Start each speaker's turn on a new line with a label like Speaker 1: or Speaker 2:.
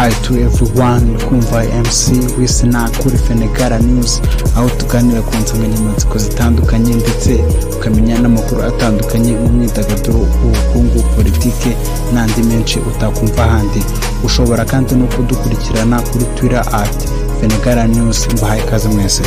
Speaker 1: Hi to everyone kumva MC Wisna kuri Fenegara News aho tuganira ku nsanganyamatsiko zitandukanye ndetse ukamenya n'amakuru atandukanye mu myidagaduro ubukungu politike n'andi menshi utakumva ahandi. Ushobora kandi no kudukurikirana kuri Twitter at Fenegara News. Mbahaye ikaze mwese.